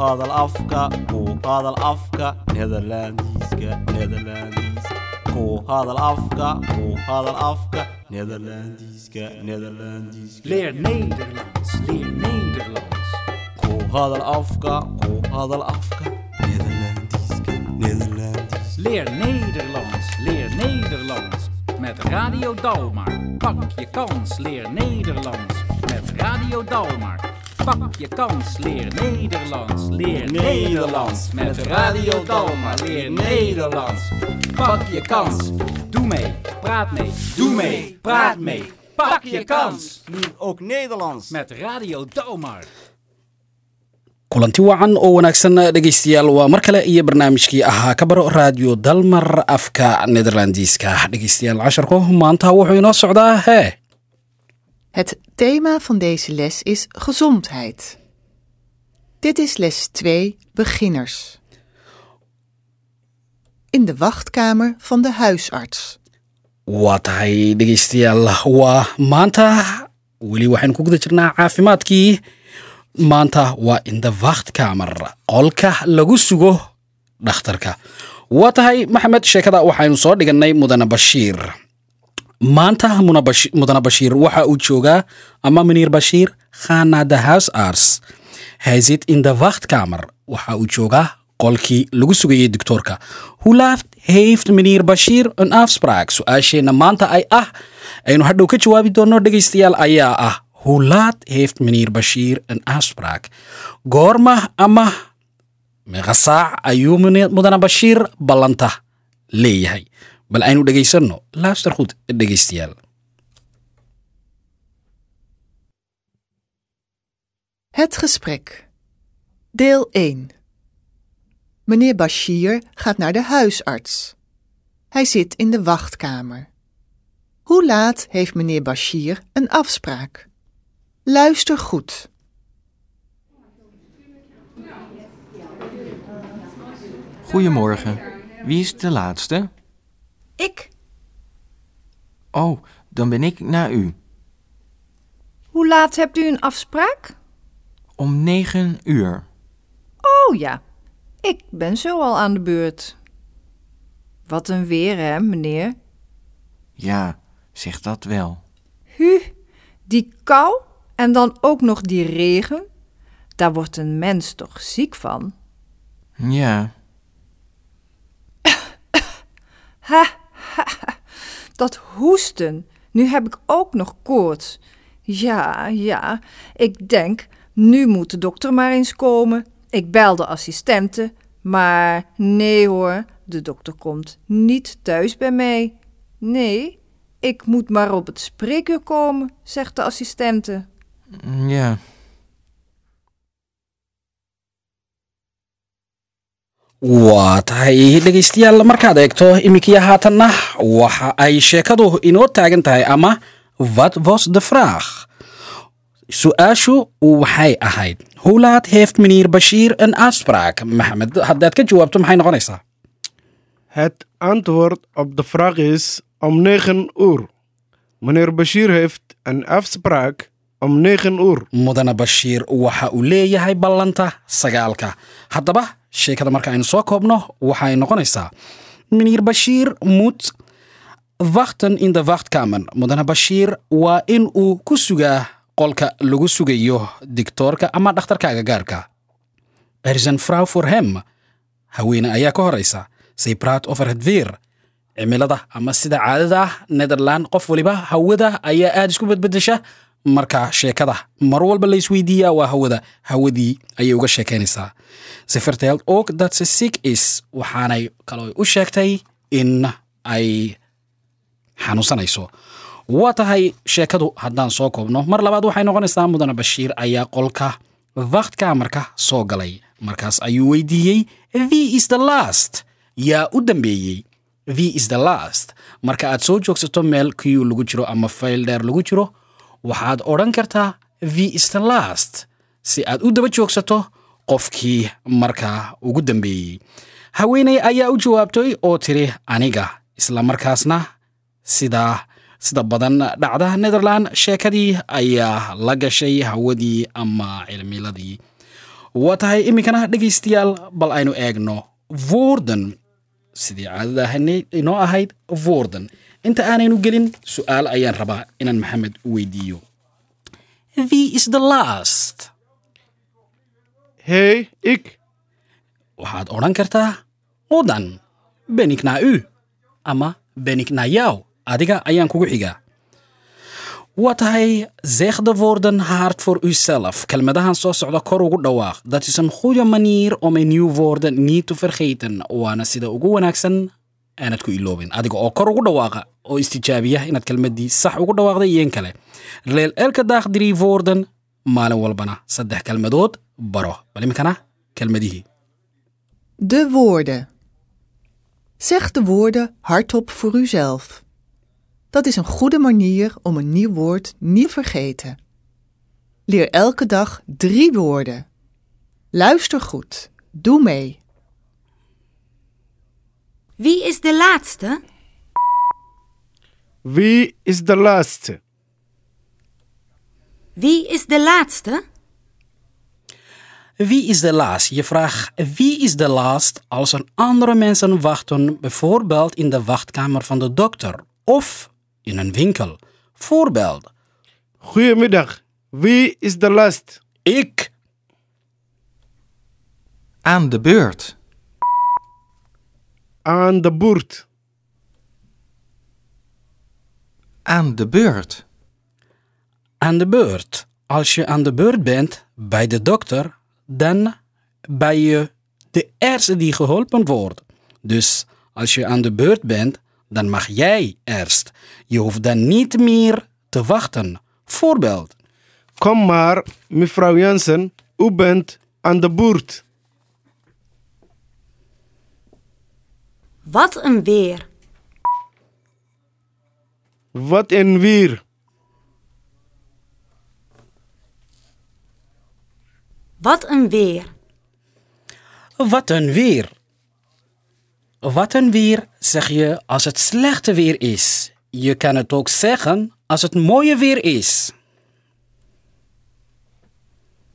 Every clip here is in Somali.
hadal afka ku hadal afka Nederlandiska Nederlandiska ku hadal afka ku hadal afka Nederlandiska Nederlandiska Leer Nederlands, leer Nederlands. ku hadal afka ku hadal afka Nederlandiska Nederlandiska Leer Nederlands, leer Nederlands. Met Radio Dalmar. Pak je kans, leer Nederlands. Met Radio Dalmar. Pak je kans, leer Nederlands. Leer Nederlands. Met Radio Dalmar. Leer Nederlands. Pak je kans. Doe mee, praat mee. Doe mee, praat mee. Pak je kans. Nu ook Nederlands Met Radio Dalmar. kulanti wacan oo wanaagsan dhegaystayaal waa mar kale iyo barnaamijkii ahaa ka baro raadiyo dalmar afka nederlandiska dhegaystayaal casharku maanta wuxuu inoo socdaa hee Het thema van deze les is gezondheid. Dit is les 2 beginners. In de wachtkamer van de huisarts. waa tahay dhegaystayaal waa maanta weli waxaynu ku guda jirnaa caafimaadkii maanta waa in the wachtkamer qolka lagu sugo dhakhtarka waa tahay maxamed sheekada waxaynu soo dhigannay mudane bashiir maanta mudane bashiir waxa uu joogaa ama meneer bashiir khana the house ars hij zit in de wachtkamer waxa uu joogaa qolkii lagu sugayay doctoorka hoe laat heeft meneer bashiir een afspraak su'aasheenna maanta ay ah aynu hadhow ka jawaabi doono dhegaystayaal ayaa ah. Hoe laat heeft meneer bashiir een afspraak goorma ama meeqa saac ayuu mudane bashiir ballanta leeyahay bal aynu dhegaysanno luister goed dhegaystayaal Het gesprek. Deel 1. Meneer Bashir gaat naar de huisarts. Hij zit in de wachtkamer. Hoe laat heeft meneer Bashir een afspraak? Luister goed. Goedemorgen. Wie is de laatste? Ik? Oh, dan ben ik na u. Hoe laat hebt u een afspraak? Om negen uur. Oh ja, ik ben zo al aan de beurt. Wat een weer, hè, meneer? Ja, zeg dat wel. Hu, die kou en dan ook nog die regen. Daar wordt een mens toch ziek van? Ja, Ha, dat hoesten. Nu heb ik ook nog koorts. Ja, ja, ik denk, nu moet de dokter maar eens komen. Ik bel de assistente, maar nee hoor, de dokter komt niet thuis bij mij. Nee, ik moet maar op het spreekuur komen, zegt de assistente. ja. Waa tahay dhegaystayaal markaad eegto iminkiya haatanna waxa ay sheekadu inoo taagan tahay ama wat was de vraag su'aashu waxay ahayd hulaad heeft meneer bashiir een afspraak maxamed haddaad ka jawaabto maxay noqonaysaa Het antwoord op de vraag is om 9 uur. Meneer Bashir heeft een afspraak om 9 uur. mudane bashiir waxa uu leeyahay ballanta sagaalka haddaba sheekada marka aynu soo koobno waxay noqonaysaa meneer bashiir moet wachten in de wachtkamer mudane bashiir waa in uu ku sugaa qolka lagu sugayo diktoorka ama dhakhtarka agagaarka er is een vrouw voor hem haweene ayaa ka horaysa say praat over het weer cimilada ama sida caadada ah netherland qof waliba hawada ayaa aad isku bedbedesha marka sheekada. Mar walba la isweydiiyaa waa hawada. Hawadii ayay uga sheekaynaysaa ze vertelt ook dat ze sick is waxaanay kaloo u sheegtay in ay xanuunsanayso. Waa tahay sheekadu haddaan soo koobno. Mar labaad waxay noqonaysaa mudane bashiir ayaa qolka waktkamarka soo galay. Markaas ayuu weydiiyey v is the last. Yaa u dambeeyey v is the last. Marka aad soo joogsato meel q lagu jiro ama fayl dheer lagu jiro waxaad odhan kartaa v is the last si aad u daba joogsato qofkii markaa ugu dambeeyey haweeney ayaa u jawaabtay oo tiri aniga isla markaasna sidaa sida badan dhacda netherland sheekadii ayaa la gashay hawadii ama cilmiladii. Waa tahay iminkana dhegaystayaal bal aynu eegno woorden sidii caadada inoo ahayd woorden inta aanaynu gelin su'aal ayaan rabaa inaan maxamed weydiiyo. The last. Hey, ik. waxaad odhan kartaa odan ben ik naar u ama ben ik naar jou adiga ayaan kugu xigaa. Waa tahay zeg de woorden hard voor uzelf. Kelmadahan soo socda kor ugu dhawaaq. Dat is een goede manier om een nieuw woorden niet te vergeten waana sida ugu wanaagsan aanad ku iloobin adiga oo kor ugu dhawaaqa oo istijaabiya inaad kelmadii sax ugu dhawaaqday iyo in kale leel elke dag drie woorden maalin walbana saddex kelmadood baro bal iminkana kelmadihii De woorden. Zeg de woorden hardop voor uzelf. Dat is een goede manier om een nieuw woord niet te vergeten. Leer elke dag drie woorden. Luister goed. Doe mee. Wie is de laatste? Wie is de laatste? Wie is de laatste? Wie is de laatst? Je vraagt wie is de laatst als er andere mensen wachten, bijvoorbeeld in de wachtkamer van de dokter of in een winkel. Voorbeeld, Goedemiddag. Wie is de last? ik, Aan de beurt. Aan de boert. Aan de beurt. aan de beurt. Als je aan de beurt bent bij de dokter, dan ben je de eerste die geholpen wordt. Dus als je aan de beurt bent, dan mag jij eerst. Je hoeft dan niet meer te wachten. Voorbeeld. Kom maar, mevrouw Jansen. U bent aan de boert. Wat een weer. Wat een weer. Wat een weer. Wat een weer. Wat een weer zeg je als het slechte weer is. Je kan het ook zeggen als het mooie weer is.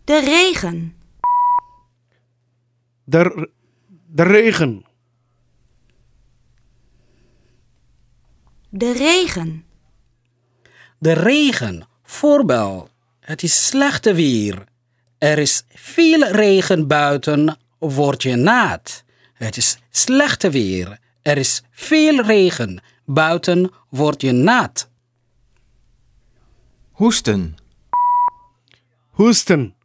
De regen. De, de regen. De regen. De regen. Voorbeeld. Het is slechte weer. Er is veel regen buiten, word je nat. Het is slechte weer. Er is veel regen. Buiten word je nat. Hoesten. Hoesten.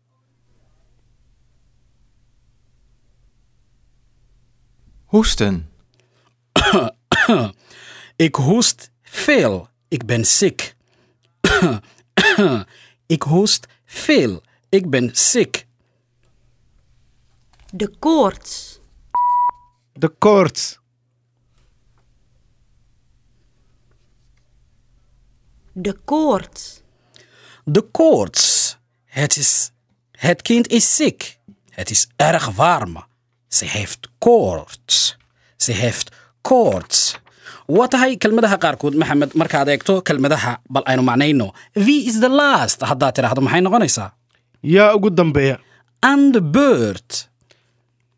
Hoesten. Ik hoest veel. Ik ben ziek. Ik hoest veel. Ik ben ziek. De koorts. De koorts. De koorts. De koorts. Het is. Het kind is ziek. Het is erg warm. Ze heeft koorts. Ze heeft koorts. Waa tahay kelmadaha qaarkood maxamed markaad eegto kelmadaha bal aynu macnayno. Wie is the last haddaad tidhaahdo maxay noqonaysaa? Yaa ugu dambeeya. aan de beurt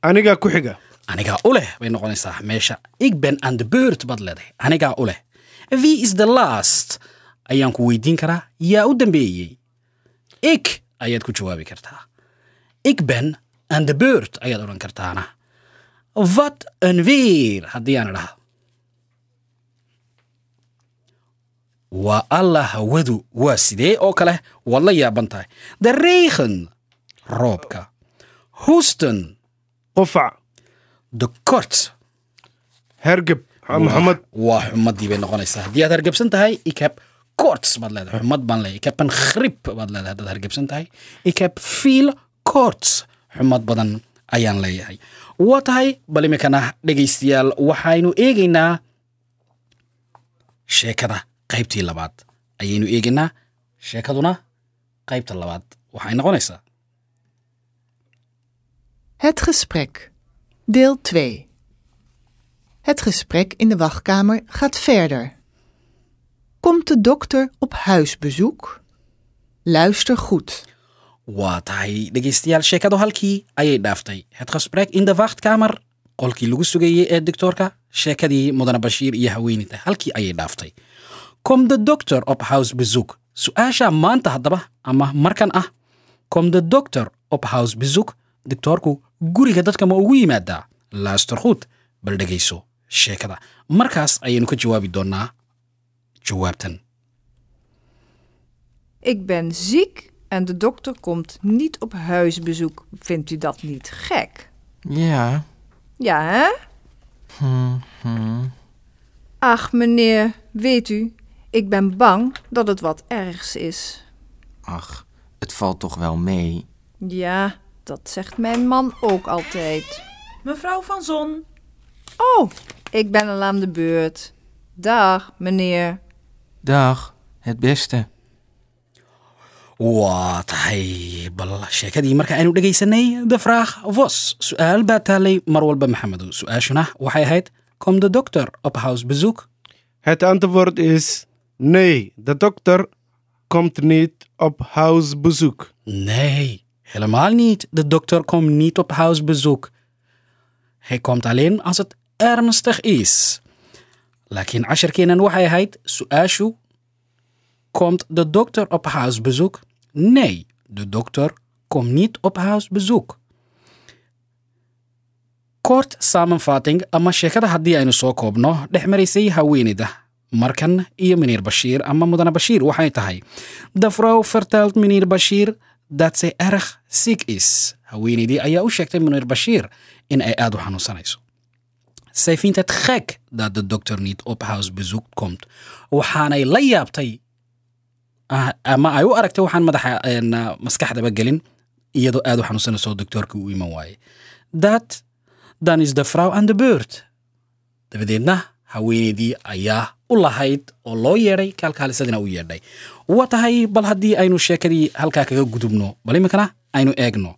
Anigaa ku xiga. anigaa u leh bay noqonaysaa meesha. Ik ben aan de beurt baad leedahay. Anigaa u leh. Wie is the last. Ayaan ku weydiin karaa yaa u dambeeyey. Ik ayaad ku jawaabi kartaa. Ik ben aan de beurt ayaad odhan kartaana. Een weer haddii aan idhaahdo waa alla hawadu waa sidee oo kale? Waad la yaaban tahay de regen roobka. Hoesten Qufac. de kort Hergeb. Maxamed. waa xumadii bay noqonaysaa. Haddii aad hargebsan tahay ik heb koorts baad leedahay. Xumad baan leeyahay. Ik heb een grip baad leedahay haddaad hargebsan tahay. Ik heb veel koorts xumad badan ayaan leeyahay. Waa tahay bal iminkana dhegaystayaal waxaynu eegaynaa sheekada qaybtii labaad ayaynu eegaynaa sheekaduna qaybta labaad waxay noqonaysaa Het gesprek. Deel 2. Het gesprek in de wachtkamer gaat verder. Komt de dokter op huisbezoek? Luister goed. waa tahay dhegaystayaal sheekadu halkii ayay dhaaftay het gesprek in de wachtkamer qolkii lagu sugayey ee doctoorka sheekadii mudane bashiir iyo haweeneyda halkii ayay dhaaftay kom de doctor op house bezoek su'aasha maanta haddaba ama markan ah kom de doctor op house bezoek doctoorku guriga dadka ma ugu yimaadaa laaster goed bal dhegayso sheekada markaas ayaynu ka jawaabi doonaa jawaabtan Ik ben ziek en de dokter komt niet op huisbezoek. Vindt u dat niet gek? Ja. Ja, hè? Ach, meneer, weet u, ik ben bang dat het wat ergs is. Ach, het valt toch wel mee. Ja, dat zegt mijn man ook altijd. Mevrouw van Zon, Oh, ik ben al aan de beurt. Dag, meneer. Dag, het beste. sheekadii marka aynu dhegaysanay de vraag was su-aal baa taalay mar walba maxamedow su-aashuna waxay ahayd kom de doctor op house bezoek Het antwoord is nee, de dokter komt niet op huisbezoek. nee helemaal niet de dokter komt niet op house bezoek hij komt alleen als het ernstig is laakiin casharkeenan waxay ahayd su'aashu komt de dokter op huisbezoek? Nee, de dokter komt niet op huisbezoek. Kort samenvatting ama sheekada haddii aynu soo koobno dhex maraysay haweeneyda markan iyo meneer bashiir ama mudane bashiir waxay tahay. De vrouw vertelt meneer bashiir dat zij erg ziek is. Haweeneydii ayaa u sheegtay meneer bashiir in ay aad u xanuunsanayso. Zij vindt het gek dat de dokter niet op huisbezoek komt. Waxaanay la yaabtay ah, ama ay u aragtay waxaan madaxa maskaxdaba gelin iyadoo aad u xanuunsanayso doktoorkii u iman waaye. Dat dan is de vrouw aan de beurt dabadeedna haweeneydii ayaa u lahayd oo loo yeedhay kaalkaalisadina u yeedhay. Waa tahay bal haddii aynu sheekadii halkaa kaga gudubno bal iminkana aynu eegno.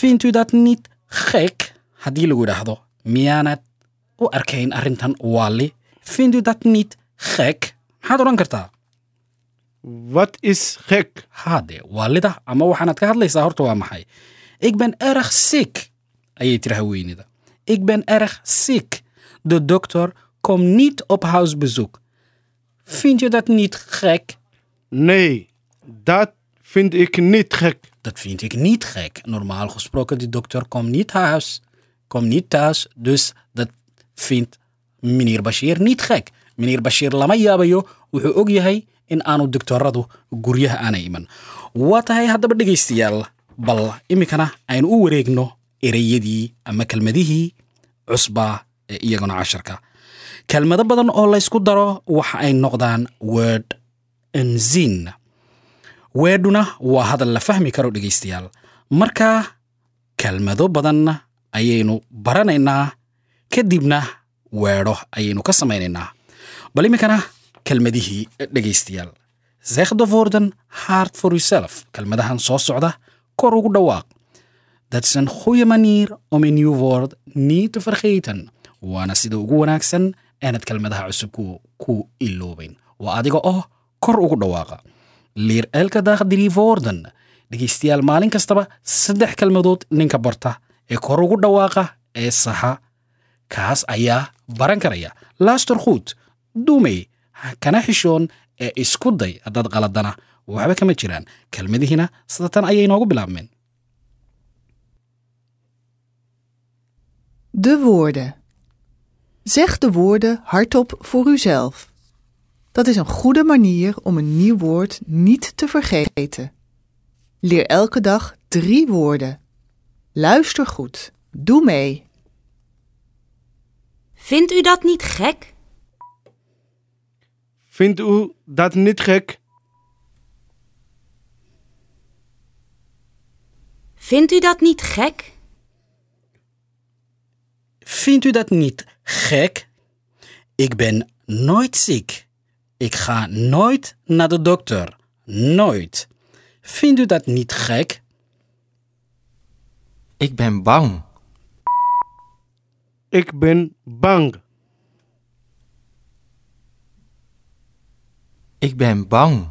Vindt u dat niet gek haddii lagu idhaahdo miyaanad u arkayn arrintan waali vindt u dat niet gek maxaad odhan kartaa? Wat is gek? hade waalida ama waxaanaad ka hadlaysaa horta waa maxay. Ik ben erg ziek ayay tiri haweenida ik ben erg ziek de komt niet op huisbezoek. Vind je dat niet gek? Nee, dat vind ik niet gek. dat vind ik niet gek. Normaal gesproken de dokter komt niet thuis komt niet thuis dus dat vindt meneer bashir niet gek. Meneer bashir lama yaabayo wuxuu og yahay in aanu doktoradu guryaha aanay iman waa tahay haddaba dhegaystayaal bal iminkana aynu u wareegno ereyadii ama kelmadihii cusbaa ee iyaguna casharka kelmado badan oo laysku daro waxa ay noqdaan word enzin weedhuna waa hadal la fahmi karo dhegaystayaal. Marka kelmado badan ayaynu baranaynaa kadibna weedho ayaynu ka samaynaynaa. Bal iminkana kelmadihii dhegaystayaal. Zegde woorden hard for yourself kelmadahan soo socda kor ugu dhawaaq. Dat is een goede manier om een nieuw waana sida ugu wanaagsan aan het kelmadaha cusub ku, iloobayn waa adiga oo kor ugu dhawaaqa. Leer elke dag drie woorden dhegaystayaal maalin kastaba saddex kelmadood ninka barta ee kor ugu dhawaaqa ee saxa. Kaas ayaa baran karaya. Laaster goed dumey kana xishoon ee isku day haddaad qaladana. Waxba kama jiraan. Kelmadihiina sida tan ayay noogu bilaabmeen. Zeg de woorden hardop voor uzelf. Dat is een goede manier om een nieuw woord niet te vergeten. Leer elke dag drie woorden. Luister goed. Doe mee. Vindt u dat niet gek? Vindt u dat niet gek? Vindt u dat niet gek? Vindt u dat niet gek? Ik ben nooit ziek. Ik ga nooit naar de dokter. Nooit. Vindt u dat niet gek? Ik ben bang. Ik ben bang. Ik ben bang.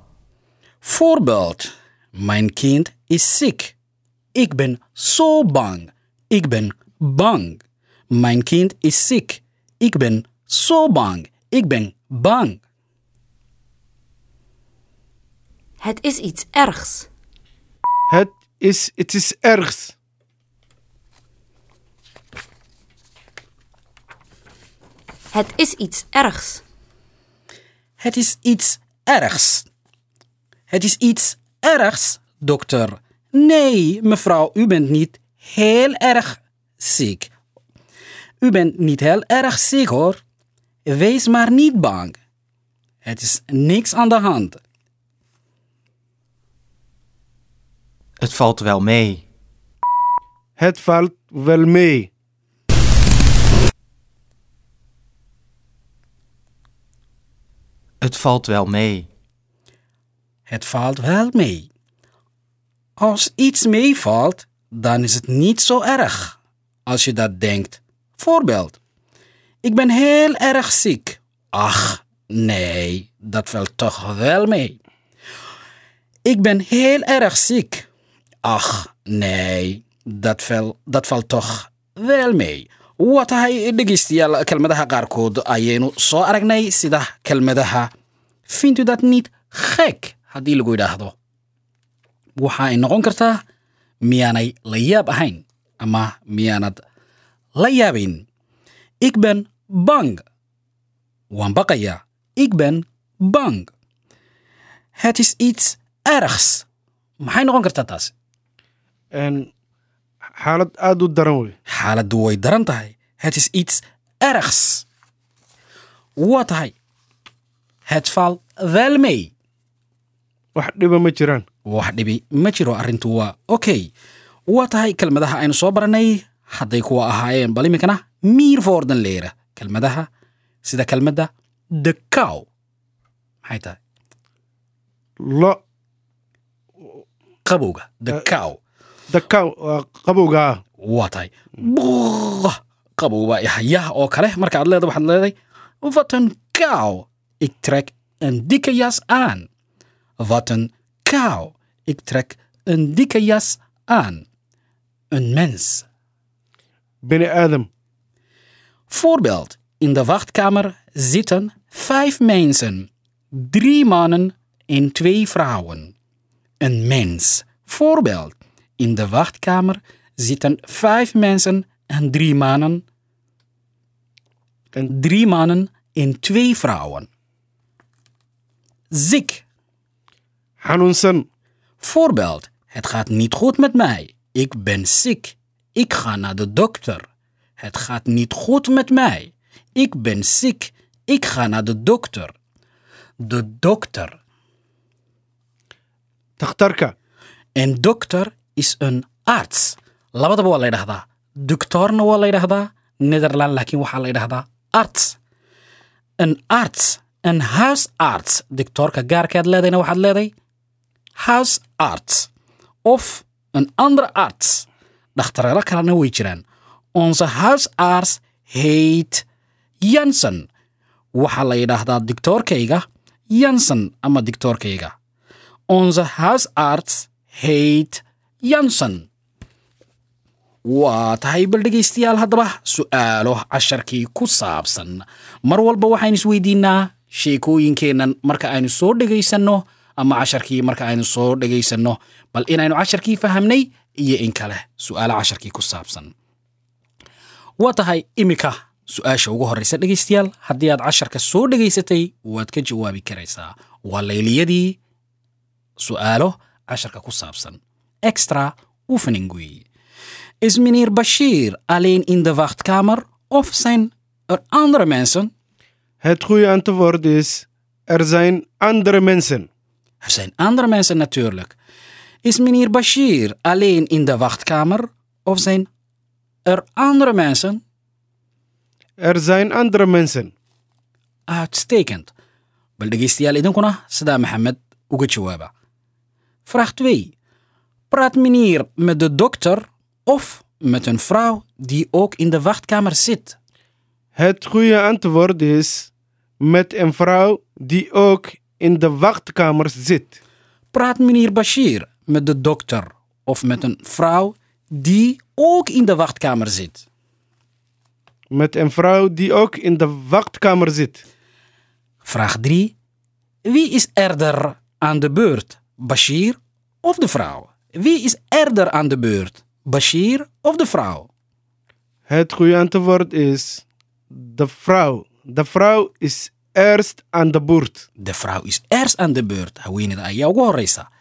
Voorbeeld. Mijn kind is sick. Ik ben zo bang. Ik ben bang. Mijn kind is sick. Ik ben zo bang. Ik ben bang. Het is iets ergs. Het is, het is ergs. Het is iets ergs. Het is iets ergs. Het is iets ergs, dokter. Nee, mevrouw, u bent niet heel erg ziek. U bent niet heel erg ziek hoor. Wees maar niet bang. Het is niks aan de hand. Het valt wel mee. Het valt wel mee. Het valt wel mee. Het valt wel mee. Als iets meevalt, dan is het niet zo erg. Als je dat denkt. Voorbeeld. Ik ben heel erg ziek. Ach, nee, dat valt toch wel mee. Ik ben heel erg ziek. Ach, nee, dat, val, dat valt toch wel mee. waa tahay dhegeystayaal kelmadaha qaarkood ayaynu soo aragnay sida kelmadaha fintu dat niet gek haddii lagu yidhaahdo waxa ay noqon kartaa miyaanay la yaab ahayn ama miyaanad la yaabayn ik ben bang. Waan baqayaa ik ben bang. Het is iets ergs. Maxay noqon kartaa taas? Xaalad aad u daran wey. Xaaladdu way daran tahay. Het is iets ergs. Waa tahay. Het valt wel mee wax dhiba ma jiraan. Wax dhibi ma jiro arrintu waa okay. Waa tahay kelmadaha aynu soo baranay hadday kuwa ahaayeen bal iminkana miir voorden leren kelmadaha sida kelmadda the cow. Maxay tahay? Lo. Qabowga the cow. Daka waa qabowga. Ah waa tahay. Brrr, qabow baa ihaya oo kale. Markaad leeda waxaad leedahay wat een kou ik trek een dikke jas aan. Wat een kou ik trek een dikke jas aan. Een aadam Voorbeeld. In de wachtkamer zitten vijf mensen. Drie mannen en twee vrouwen. Een mens. Voorbeeld. In de wachtkamer zitten vijf mensen en drie mannen. En- Drie mannen en twee vrouwen. Ziek. xanuunsan Voorbeeld. Het gaat niet goed met mij. Ik ben ziek. Ik ga naar de dokter. Het gaat niet goed met mij. Ik ben ziek. Ik ga naar de dokter. De dokter. takhtarka En dokter is een arts. labadaba waa la yidhahdaa doctorna waa la yidhahdaa netherland laakiin waxaa la yidhahdaa arts een arts een huisarts doctorka gaarkaad leedayna waxaad leedahay huisarts of een andere arts dhakhtarelo kalena way jiraan. Onze huisarts heet jansen waxaa la yidhaahdaa doctorkayga jansen ama doctorkayga onze huisarts heet jansen waa tahay bal dhegaystayaal haddaba su'aalo casharkii ku saabsan. Mar walba waxaynu isweydiinaa sheekooyinkeennan marka aynu soo dhegaysanno ama casharkii marka aynu soo dhegaysanno. Bal inaynu casharkii fahamnay iyo in kale su'aalo casharkii ku saabsan. Waa tahay iminka su'aasha ugu horraysa dhegaystayaal. Haddii aad casharka soo dhegaysatay waad ka jawaabi karaysaa. Waa layliyadii su'aalo casharka ku saabsan. Extra oefening weeye Is meneer Bashir alleen in de wachtkamer of zijn er andere mensen? het goede antwoord is er zijn andere mensen Er zijn andere mensen natuurlijk. Is meneer Bashir alleen in de wachtkamer of zijn er andere mensen? er zijn andere mensen Uitstekend. Jawaaba. Vraag 2. Praat meneer met de dokter of met een vrouw die ook in de wachtkamer zit? het goede antwoord is met een vrouw die ook in de wachtkamer zit Praat meneer Bashir met de dokter of met een vrouw die ook in de wachtkamer zit? Met een vrouw die ook in de wachtkamer zit. Vraag 3. Wie is eerder aan de beurt? Bashir of de vrouw? Wie is eerder aan de beurt? Bashir of de vrouw? Het goede antwoord is de vrouw. De vrouw is eerst aan de beurt. De vrouw is eerst aan de beurt. Ayaa ugu horeysa.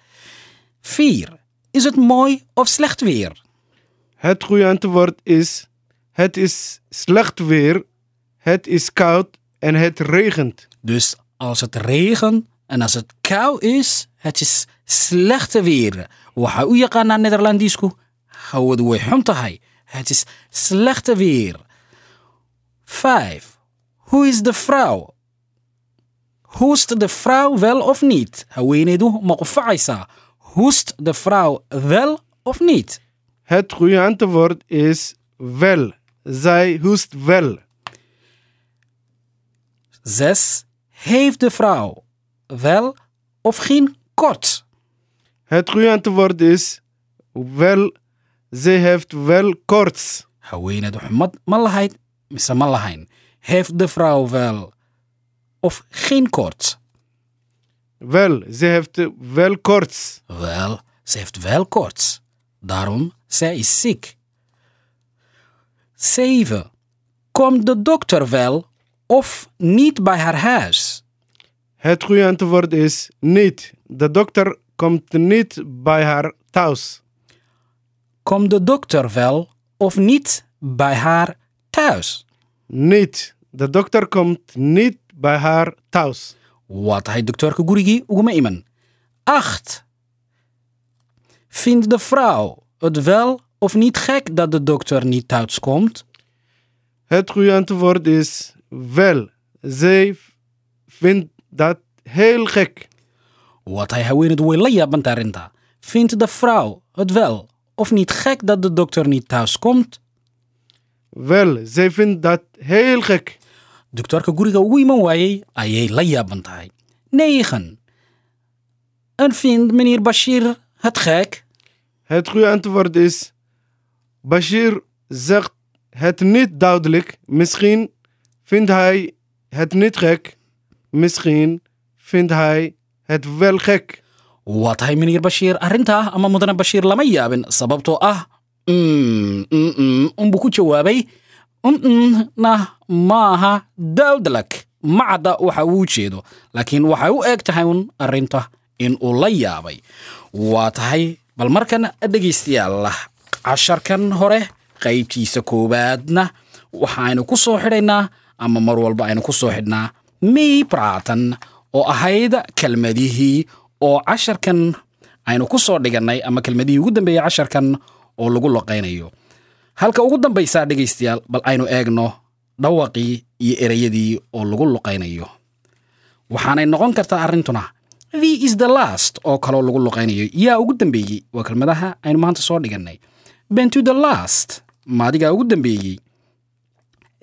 4. Is het mooi of slecht weer? Het goede antwoord is het is slecht weer, het is koud en het regent. Dus als het regent en als het kou is, het is slechte weer. U yaqaanaa Nederlandiisku hawadu way xun tahay. Het is slechte weer. 5. Hoe is de vrouw? Hoest de vrouw wel of niet? Haweeneydu ma qufacaysaa? Hoest de vrouw wel of niet? Het goede antwoord is wel. Zij hoest wel. 6. Heeft de vrouw wel of geen koorts? Het goede antwoord is wel. Ze heeft wel koorts. haweeneydu xumad ma lahayd mise ma lahayn heeft de vrouw wel of geen koorts Wel, ze heeft wel koorts. wel ze heeft wel koorts daarom zij is ziek 7 komt de dokter wel of niet bij haar huis Het goede antwoord is niet. De dokter komt niet bij haar thuis. komt de dokter wel of niet bij haar thuis Niet. De dokter komt niet bij haar thuis. Waa tahay doktoorka gurigii uguma iman acht vindt de vrouw het wel of niet gek dat de dokter niet thuis komt Het goede antwoord is wel. Zij vindt dat heel gek. tahay haweeneydu way la yaabanta arrinta vindt de vrouw het wel of niet gek dat de dokter niet thuis komt Wel, zij vindt dat heel gek. Doktoorka guriga ugu iman waayey ayay la yaaban tahay negen en vindt meneer bashir het gek Het goede antwoord is Bashir zegt het niet duidelijk. Misschien vindt hij het niet gek. Misschien vindt hij het wel gek. waa tahay meneer bashir arrintaa ama mudane bashir lama yaabin sababtoo ah mm, mm, mm, unbuu ku jawaabay mm na maaha dawdalak. Ma cadda waxa uu jeedo. Laakiin waxay u eg tahay un arrinta in uu la yaabay. Waa tahay bal markan dhegaystayaal casharkan hore qaybtiisa koowaadna waxaaynu ku soo xidhaynaa ama mar walba aynu ku soo xidhnaa may bratan oo ahayd kelmadihii oo casharkan aynu ku soo dhigannay ama kelmadihii ugu dambeeyey casharkan oo lagu loqaynayo halka ugu dambaysaa dhegaystayaal bal aynu eegno dhawaqii iyo ereyadii oo lagu luqaynayo. Waxaanay noqon kartaa arrintuna the is the last oo kaloo lagu luqaynayo. Yaa ugu dambeeyey waa kelmadaha aynu maanta soo dhigannay. Ben to the last maadigaa ugu dambeeyey.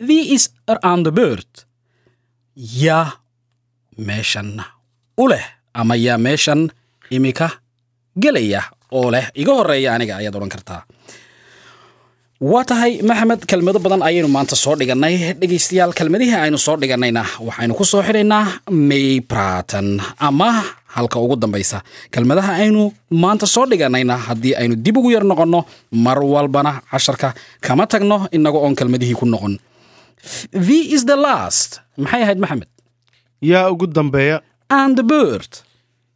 The is er aan the bird. Yaa meeshan u leh ama yaa meeshan imika gelaya oo leh iga horreeya aniga ayaad odhan kartaa waa tahay maxamed kelmado badan ayaynu maanta soo dhigannay. Dhegaystayaal kelmadihii aynu soo dhigannayna waxaynu ku soo xidhaynaa may bratan ama halka ugu dambaysa kelmadaha aynu maanta soo dhigannayna haddii aynu dib ugu yar noqonno mar walbana casharka kama tagno inaga oon kelmadihii ku noqon. The is the last. Maxay ahayd maxamed? Yaa ugu dambeeya. and the bird.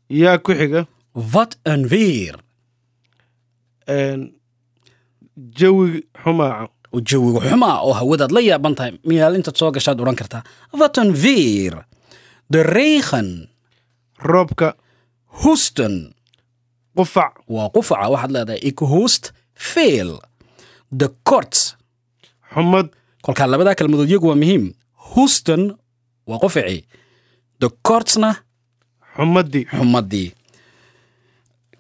Yaa ku xiga. weer Een, Jawi xumaaca. oo jawiga xumaa oo hawadaad la yaaban tahay miyaal intaad soo gashaad odhan kartaa een weer de regen Roobka. hoesten Qufac. waa qufaca waxaad leedahay ik hoest veel de kort Xumad. kolkaa labadaa kelmadood iyagu waa muhiim hoesten waa quficii de kortsna Xumadii. xumadii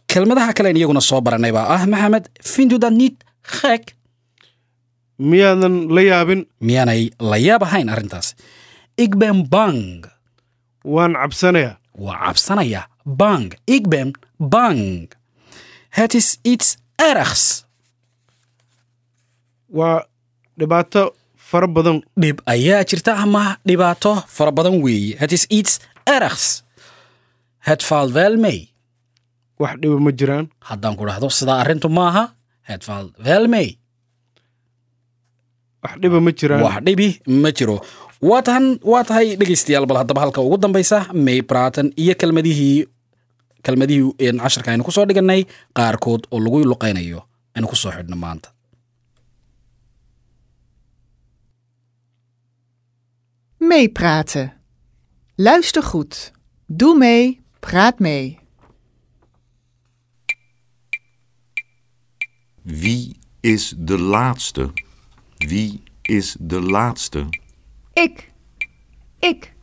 kelmadaha kalen iyaguna soo baranay baa ah maxamed findu gek. Miyaadan la yaabin. miyaanay la yaab ahayn arrintaas. Ik ben bang. Waan cabsanayaa. waa cabsanaya. Bang. Ik ben bang. Het is iets ergs. waa dhibaato fara badan. Dhib ayaa jirta ama dhibaato fara badan weeye het is iets ergs. Het valt wel mee. Wax dhiba ma jiraan. Haddaan ku dhahdo sidaa arrintu maaha het valt wel mee wax dhiba ma jiraan wax dhibi ma jiro waa tahan waa tahay dhegaystayaal bal haddaba halka ugu dambaysa may praten iyo kelmadihii kelmadihii casharka aynu ku soo dhiganay qaarkood oo lagu luqaynayo aynu ku soo xidhno maanta Meepraten. Luister goed. Doe mee, praat mee. Is de laatste? Wie is de laatste? Ik. Ik.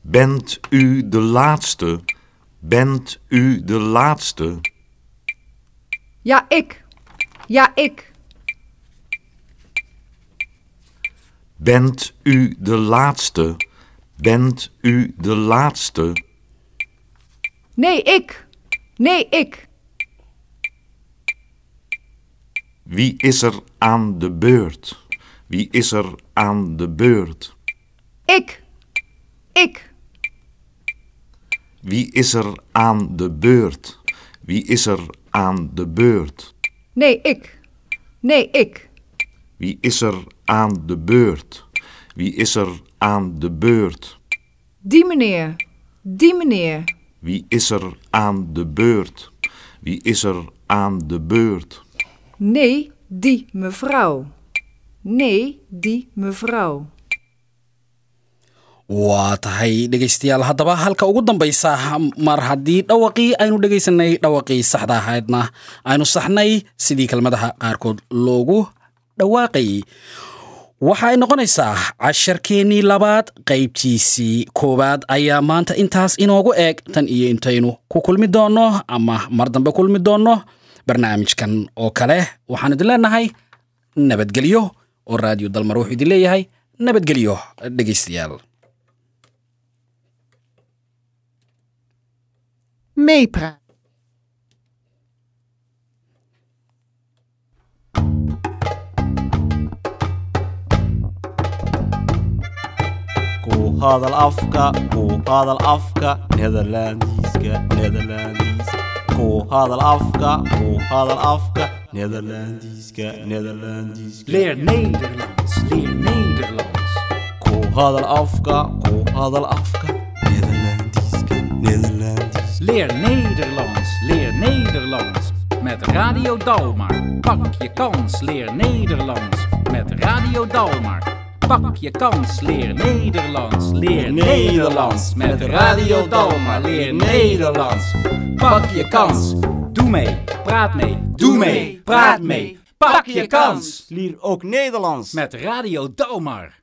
Bent u de laatste? Bent u de laatste? Ja, ik. Ja, ik. Bent u de laatste? Bent u de laatste? Nee, ik. Nee, ik. Wie is er aan de beurt? Wie is er aan de beurt? Ik. Ik. Wie is er aan de beurt? Wie is er aan de beurt? Nee, ik. Nee, ik. Wie is er aan de beurt? Wie is er aan de beurt? Die meneer. Die meneer. Wie is er aan de beurt? Wie is er aan de beurt? Nee, die mevrouw. Nee, die mevrouw. waa tahay dhegaystayaal haddaba halka ugu dambaysa mar haddii dhawaqii aynu dhegaysanay dhawaqii saxda ahaydna aynu saxnay sidii kelmadaha qaarkood loogu dhawaaqayay waxa ay noqonaysaa casharkeennii labaad qaybtiisii koowaad ayaa maanta intaas inoogu eeg tan iyo intaynu ku kulmi doonno ama mar dambe kulmi doonno barnaamijkan oo kale waxaan idin leenahay nabadgelyo oo raadiyo dalmar wuxuu idin leeyahay nabadgelyo dhegaystayaal. Ku hadal afka ku hadal afka nederlandiska nederlandiska ku hadal afka ku hadal afka nederlandiska nederlandiska Leer Nederlands, leer Nederlands. ku hadal afka ku hadal afka nederlandiska nederlandiska Leer Nederlands, leer Nederlands. Met Radio Dalmar. Pak je kans, leer Nederlands. Met Radio Dalmar. Pak je kans, leer Nederlands. Leer Nederlands. Met Radio Dalmar, leer Nederlands. Pak je kans. Doe mee, praat mee, doe mee, praat mee. Pak je kans. Leer ook Nederlands Met Radio Dalmar.